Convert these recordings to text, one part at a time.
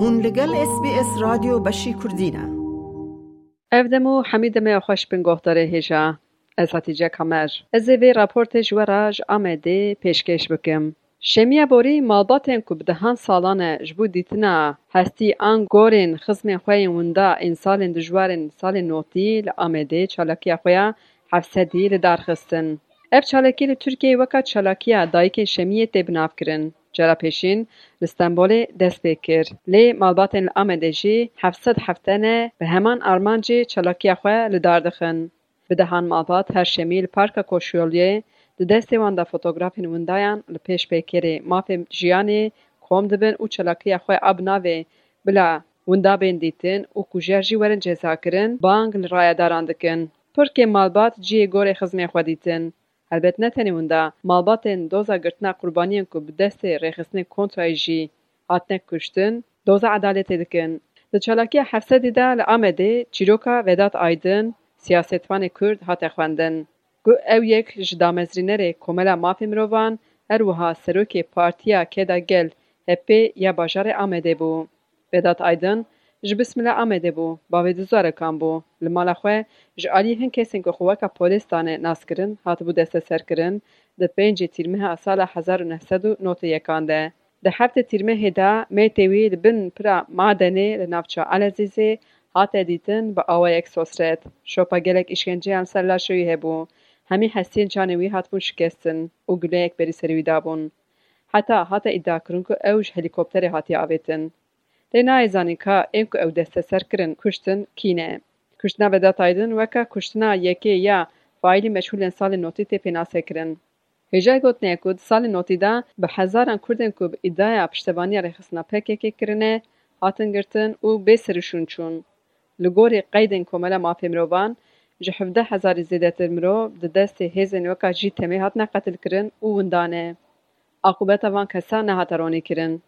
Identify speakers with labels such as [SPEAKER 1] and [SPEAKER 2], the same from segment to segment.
[SPEAKER 1] هون لگل اس بی اس رادیو بشی کردینه
[SPEAKER 2] افدمو حمید می خوش بینگوه داره هیجا از هتیجه کمر. از راپورتش و راج آمده پیشکش بکم. شمیه بوری مالباتن که بدهان سالانه جبو دیتنا. هستی آن گورین خزم خواهی ونده این سال این سال نوتی لآمده چالاکی خواهی هفته دیل دارخستن اف چالکی لی ترکیه وکا چالاکی دایی که شمیه تبناف کرن. جرا پیشین لستنبول دست بکر لی مالباتن آمده جی هفتصد هفتنه به همان آرمانجی چلاکی اخوه لداردخن به دهان مالبات هر شمیل پارک کشولیه ده دست وانده فوتوگرافین وندایان لپیش بکره مافی جیانی کوم دبن او چلاکی اخوه اب ناوی. بلا وندا بندیتن او کجر ورن جزا کرن بانگ لرایه داراندکن پرکه مالبات جی گوری خزمی خودیتن. البت نتنی وندا مالباتن دوزا گرتنا قربانیان کو بدست رخصنه کنترای جی هاتنه کشتن دوزا عدالت دکن در چلاکی حفظه دیده لعامده چیروکا وداد ایدن سیاستوان کرد هات اخواندن گو او یک جدامزرینه ره مافی مروان اروها سروکی پارتیا که دا گل هپی یا باجار آمده بو وداد ایدن. Ji Bismila Amedê bû, bavê du zarokan bû. Li mala xwe ji aliyê hin kesên ku xwe weka polîstanê naskirin hatibû desteserkirin di pêncê tîrmeha sala hezar û nehsed û notê yekan de. Di heftê tîrmehê de mêtê wî li bin pira madenê li navçe Elezîzê hate dîtin bi awayek sosret. Şopa gelek îşkenceyan ser laşoyî hebû. Hemî hestiyên canê wî hatibûn şikestin û guleyek berî serî wî dabûn. Heta hate îddiakirin ku ew ji helîkopterê hatiye avêtin. Lê nayê zanîn ka ên ku ew desteserkirin kuştin kî ne. Kuştina Vedat Aydın weka kuştina yekê ya faîlî meçhûlên salê notî tê pênasekirin. Hêja gotinê ku di salê notî de bi hezaran Kurdên ku bi îddiaya piştevaniya rêxistina PKK kirine hatin girtin û bêserîşûn çûn. Li gorî qeydên Komela Mafê Mirovan ji hevdeh hezarî zêdetir mirov di destê hêzên weka jî temê hatine qetilkirin û windanê. Aqûbeta van kesan nehate ronîkirin.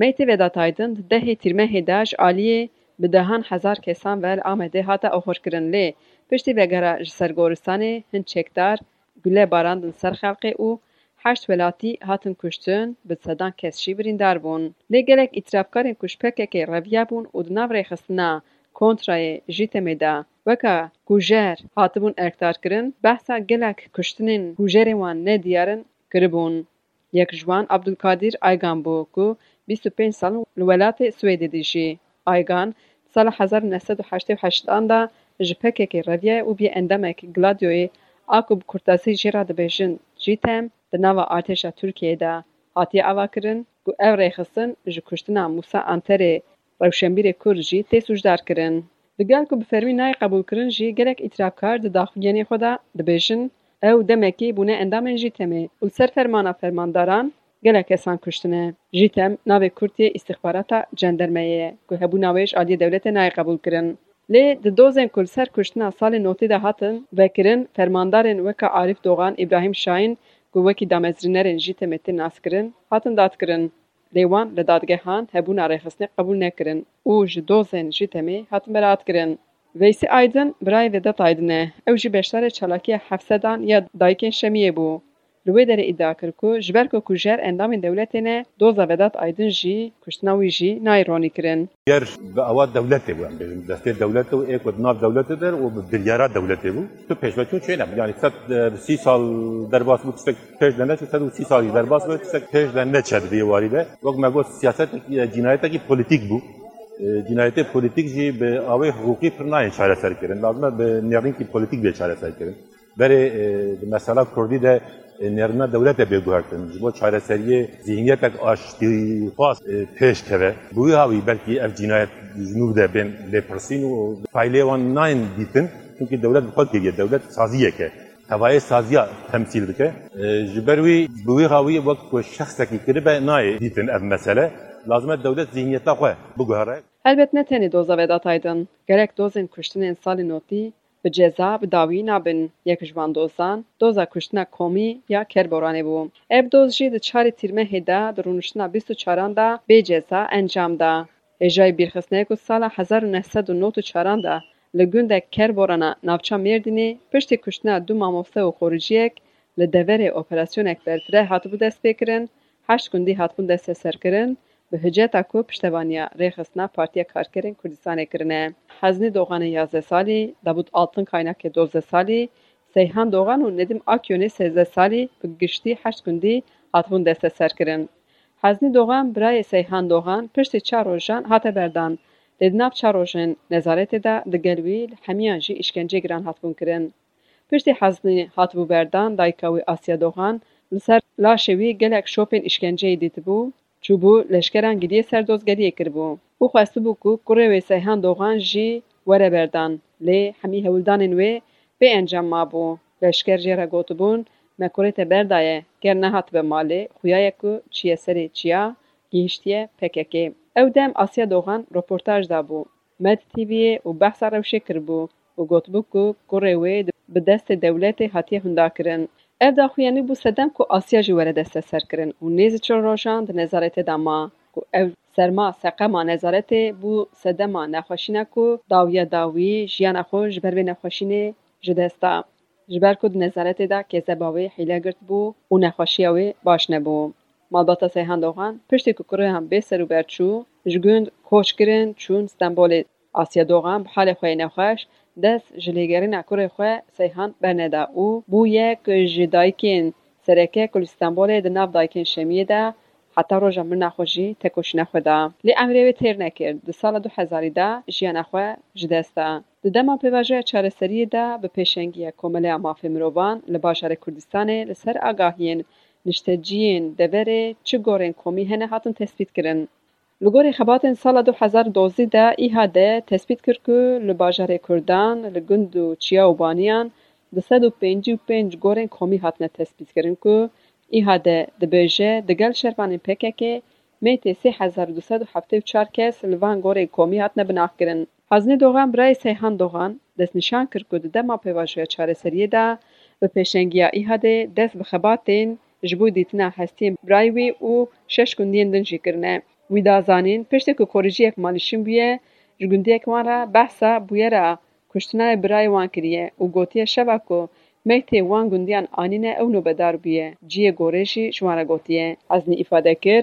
[SPEAKER 2] Mêtê Vedat Aydın dehê tîrmehê de aliyê bi dehan hezar kesan ve li Amedê hate oxorkirin lê piştî vegera ji ser goristanê hin çekdar gule barandin ser xelkê û heşt welatî hatin kuştin bi sedan kes jî birîndar bûn. Lê gelek îtirafkarên ku ji PKK reviya bûn û di nav rêxistina kontrayê jî temê de weka kujer hatibûn erkdarkirin behsa gelek kuştinên kujerên wan nediyar kiribûn. Yek ji wan Abdulkadîr Aygan bû ku û li û nehsed û heştê û heştan de ji PKK reviya û bî endemek Gladioyê a ku bi kurtasî jê re dibêjin jî tem di nava artêşa Tirkiyeyê de hatiye avakirin ku ev rêxistin ji kuştina Musa Anterê rewşenbîrê Kurd jî tê sûcdarkirin. Di gel ku bi fermî nayê qebûlkirin jî gelek îtirafkar di daxuyanê xwe de dibêjin ew demekî bûne endamên jî temê û ser fermana fermandaran gelek kesan kuştine. Jî tem navê Kurtiyê îstixbarata cendermeyê ye ku hebûna wê ji aliyê dewletê nayê qebûlkirin. Lê di dozên ku li ser kuştina salê notî de hatin vekirin fermandarên weka Arîf Doğan İbrahîm Şahin ku wekî damezrînerên jî temê tê naskirin hatin dadkirin. Lê wan li dadgehan hebûna rêxistinê qebûl nekirin û ji dozên jî temê hatin beratkirin. Veysî Aydın birayê Vedat Aydın e. Ew jî beşdarê çalakiya hevsedan ya dayikên Şemiyê bû. Li wê derê îdia kir ku ji ber ku kujer endamên dewletê ne doza Vedat Aydın jî kuştina wî jî nayê ronîkirin.
[SPEAKER 3] Ger bi awa dewletê bû em destê dewletê û êk bi nav dewletê der û bi biryara dewletê bû. Tu pêşveçûn çê ne yani sed sî sal derbas bû tiştek pêş de neçû sed û sî salî derbas bû tiştek pêş de neçe vê warî de. Wek me got siyasetekî cinayetekî polîtîk bû. Cinayetê polîtîk jî bi awê hukukî pir nayên çareserkirin. Lazim e bi nêrînkî polîtîk bê çareserkirin. Berê di mesela Kurdî de نرمه دولت بگوهرتن جبو چاره سریه ذهنیتک آشتی خواست پیش کره بوی هاوی بلکی اف جنایت جنوب ده بین لپرسین و فایله وان ناین دیتن çünkü devlet bu kadar devlet saziye ke havaya saziya temsil dike jiberwi bu hawi vakt ko şahsaki kiribe nay ditin ev mesele lazım devlet zihniyette xwe bu gare
[SPEAKER 2] Elbet ne tenê doza Vedat Aydın. Gerek dozên kuştinên salê notî به جذاب داوی نابن یک جواندوزان دوزا کشتنا کومی یا کربورانه بو. اب دوز جید چار تیرمه هیدا درونشتنا بیست و انجام دا. اجای بیرخسنه که سال 1994 چاران دا لگون دا کربورانه نوچا مردینی پشتی کشتنا دو ماموسته و خورجیک لدوره اپراسیون اکبرتره حتبو دست بکرن هشت گندی حتبون دست سرکرن کرن به هجت اکو پشتوانیا ریخستنا پارتیا کارکرین کردستان اکرنه. هزنی دوغان یازه سالی، دبود آلتن کائناک دوزه سالی، سیهان دوغان و ندیم آکیونی سیزه سالی به گشتی هشت گندی هاتفون دسته سر کرن. هزنی دوغان برای سیهان دوغان پشتی چار روشان حتی بردان. لدناف چار روشان نزارت دا دگلویل همیان جی اشکنجی گران هاتفون کرن. پشتی هزنی هاتفو بردان دایکاوی آسیا دوغان لسر لاشوی گلک شوپین اشکنجی دیت بود چوبو لشکران گدی سر کربو او خوستو بو کو کورے وے سہان دوغان جی ورا بردان لی حمی ہولدان نو بے انجام ما بو لشکر جرا گوتبون مکورے تے بردائے کر نہ ہت خویا یکو چی سری چیا گیشتیه پکے کے او دم آسیا دوغان رپورتاج دا بو مد تی وی او بحث ارو شکر بو او گوتبو کو کورے وے بدست دولت ہتی ہندا کرن اف دا خو بو سدم کو آسیا جو دست است سر کرن و نیز چون روشان ده نظارت دا ما کو او سرما سقه ما نظارت بو سدم ما نخوشینا کو داوی داوی جیان اخو جبر بی نخوشین جدستا جبر کو ده نظارت دا که زباوی حیله گرت بو و نخوشی اوی باش نبو مالباتا سیحان دوغان پشتی که هم بی سرو برچو جگوند کوش کرن چون استنبول آسیا دوغان بحال خواهی نخوش نخوش دست جلیگرین اکور خواه سیحان برنده او بو یک جدایکین سرکه کل استنبول دناب دایکین شمیه ده حتا رو جمعه نخوشی تکوش نخودا. لی امریه به تیر نکرد. ده سال دو هزاری ده جیان اخوه جدستا. ده دما پیواجه چاره سری ده به پیشنگی کومله امافی مروبان لباشار کردستان لسر آگاهین نشتجین دوره چه گورین کمی هنه هاتون تثبیت کرن. لگوری خبات سال دو حزار دوزی دا ایها دا تسبیت کرکو کردان لگندو چیا و بانیان دا سادو پینجی و پینج گورن کومی حاتنا تسبیت کرنکو ایها دا دا بیجه دا گل شرفانی پکه که میتی سی حزار دو سادو حفته کس لبان گورن کومی حاتنا بناخ کرن دوغان برای سیحان دوغان دست نشان کرکو دا ما پیواجوی چاره سریه دا و پیشنگیا ایها دا دست بخبات دین جبو دیتنا هستیم. برای وی او شش کندین دن جکرنه ویدا زانین پشتی که کورجی یک مالیشین بویه جگندی یک وان را بحثا بویه را کشتنه برای وان کریه و گوتیه شبکو میتی وان گندیان آنینه اونو بدار بویه جیه گورشی شوان را گوتیه از نی افاده کر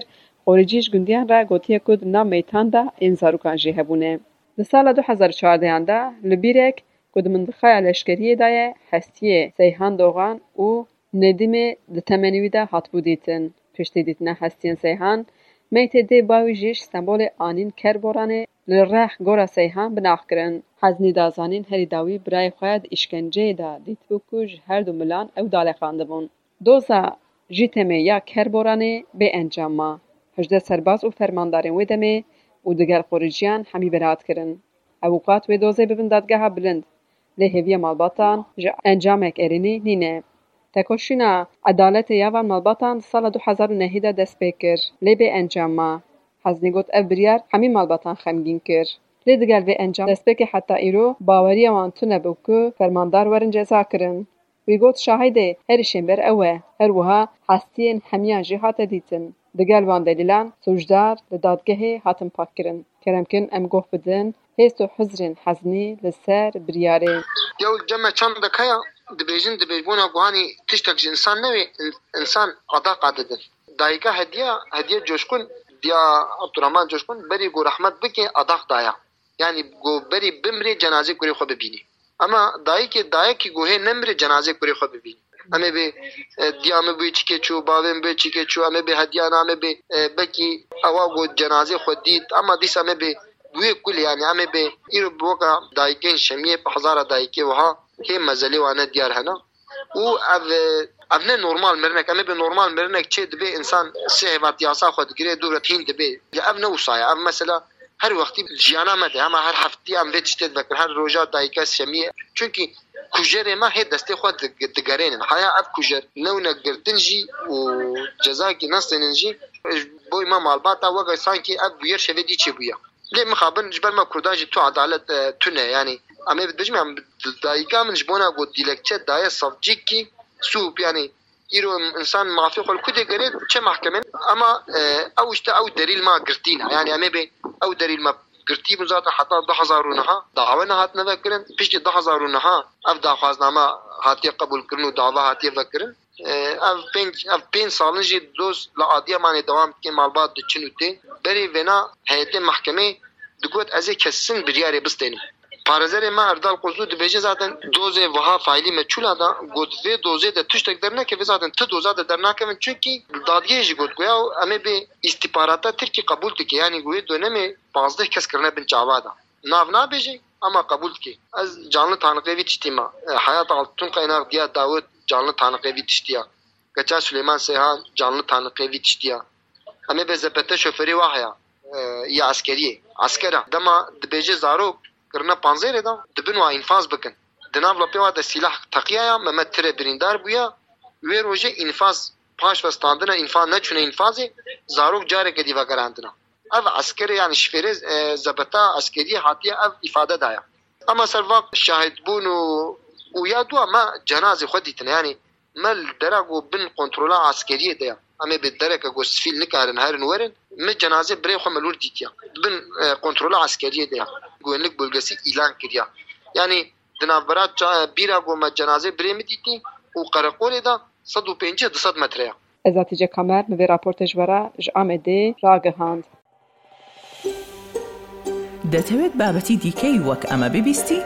[SPEAKER 2] را گوتیه کد نام میتان دا این زاروکان جیه بونه در سال 2014 دا لبیرک کد مندخای علشکریه دایه حسیه سیحان دوغان و ندیمه ده تمنیوی دا بودیتن پشتی دیتنه حسیه سیحان میت دی باوی جیش سمبول آنین کر بورانه لرخ گورا سیحان بناخ کرن. حزنی دازانین هری داوی برای خواهد اشکنجه دا دیت بکوش هر دو ملان او داله خانده بون. دوزا جیتمه یا کربورانه به انجام ما. سرباز و فرماندار ویدمه و دگر خورجیان همی برات کرن. اوقات و دوزه ببندادگه ها بلند. لحوی مالباتان ج انجامک ارینی نینه. Tekoşîna edaletê ya van malbatan di sala du hezar û nehî de dest pê kir, lê bê encam ma. Heznî got ev biryar hemî malbatan xemgîn kir. Lê digel vê encam destpêkê heta îro baweriya wan tune bû ku fermandar werin ceza kirin. Wî got şahîdê herî şêmber ew e. Her wiha hestiyên hemiyan jî hate dîtin. Digel van delîlan sûcdar li dadgehê hatin pakkirin. Keremkin em goh bidin hêst û hizrên Heznî li ser biryarê.
[SPEAKER 4] Yew ceme çandek heye dibêjin dibêjbûna guhanî tiştek ji insan newê insan adaq didin. Dayika hediye hediye coşkun diya Abdurrahman coşkun berî got rehmet bike adaq daya. Yani got berî bimrê cenazê kurê xwe bibînî. Ama dayikê dayekî gohê nemrê cenazê kurê xwe bibînî. Em ê diya me bê çîkê çû bavên bê çîkê çû em ê bê hediyan em ê bê bekî ewa got cenazê xwe dît ama dîsa me bê bûyê kul yani em ê bê îro bi weka dayikên şemiyê bi hezara dayikê wiha hê mezelê wane diyar hene. Û ev ev ne normal mirinek em ê bê normal mirinek çê dibe insan sê hevat yasa xwe digire du retîn dibe. Ev ne wisa ev mesela her wextî jiyana me de hema her heftî em vê tiştê divekin her roja dayika şemiyê çünkü kujerê me hê destê xwe digerênin heya ev kujer newne girtin jî û cezakî nestênin jî boî me malbata weke sankî ev bûyer şevê dî çê bûye. Lê mixabin ji ber me kurdan jî tu adalet tune yani em ê bijim em dayika min ji bona got dilekçe daye savcîkî sûp yani îro insan mafî xwe ku digere çe mahkemen? Ama ew işte ew derîl ma girtîne yani em ê bê ew derîl me girtî bû zaten heta du hezar û niha dawe ne hatine vekirin piştî du hezar û niha ev daxwazname hatiye qebûl kirin û dava hatiye vekirin ev pênc ev pênc salin jî doz li Adiyamanê dewam dike malbat diçin û tê berê vêna heyetê mehkemê digot ez ê kesin biryarê bistênim Parazerê me Erdal Kozlu dibêje zaten dozê wiha faîlî meçûla da gotvê dozê de tiştek dernekeve zaten ti doza de dernakevin çünkü dadgehê jî got goya em ê bi istihbarata Tirkî qebûl dike yani goyê dönemê bazdeh kes kirine bin çava da. Nav nabêjî ama kabul ki. Ez canlı tanıklevi tiştima. E, hayat altın kaynak diye Davut canlı tanıklevi tiştiya. Geçer Süleyman Seyha canlı tanıklevi tiştiya. Ama bezepete şoförü vahya. E, ya askeriye. Askera. Dama dibece zarok کرنا پانزه ریدا دبن و انفاز بکن. دناب لپیوا د سلاح تقیه یا ممت تره بریندار بویا. وی روژه انفاز پاش وستاندنا انفاز نچونه انفازی زاروک جاره که دیوا گراندنا. اف عسکر یعنی شفیره آه، زبطا عسکری حاتی اف افاده دایا. اما سر وقت شاهد بون و ويا دوا ما جنازه خديتنا يعني ما الدرجو بن كنترولا عسكريه ده امي بالدرجه جو سفيل نكارن هارن ورن من جنازه بري خملور ديتيا بن آه، كنترولا عسكريه ده گوێنلک بولگەسی ئیلان کردیا یعنی دنابرات بیرا بۆمە جەنازەی برێمە دیتی
[SPEAKER 2] و قەرەقۆلێدا 150 مترەیە ئەزاتیجە کامەر نوێ راپۆرتژوەرە ژ ئامێدێ ڕاگەهاند.
[SPEAKER 5] دەتەوێت بابەتی دیکەی وەک ئەمە ببیستی؟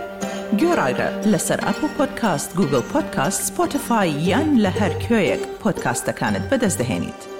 [SPEAKER 5] گۆڕایرە لەسەر ئەپ و پۆدکاست Google Podcasts Spotify یان لە هەر کوێیەک پۆدکاستەکانت بەدەستدەێنیت.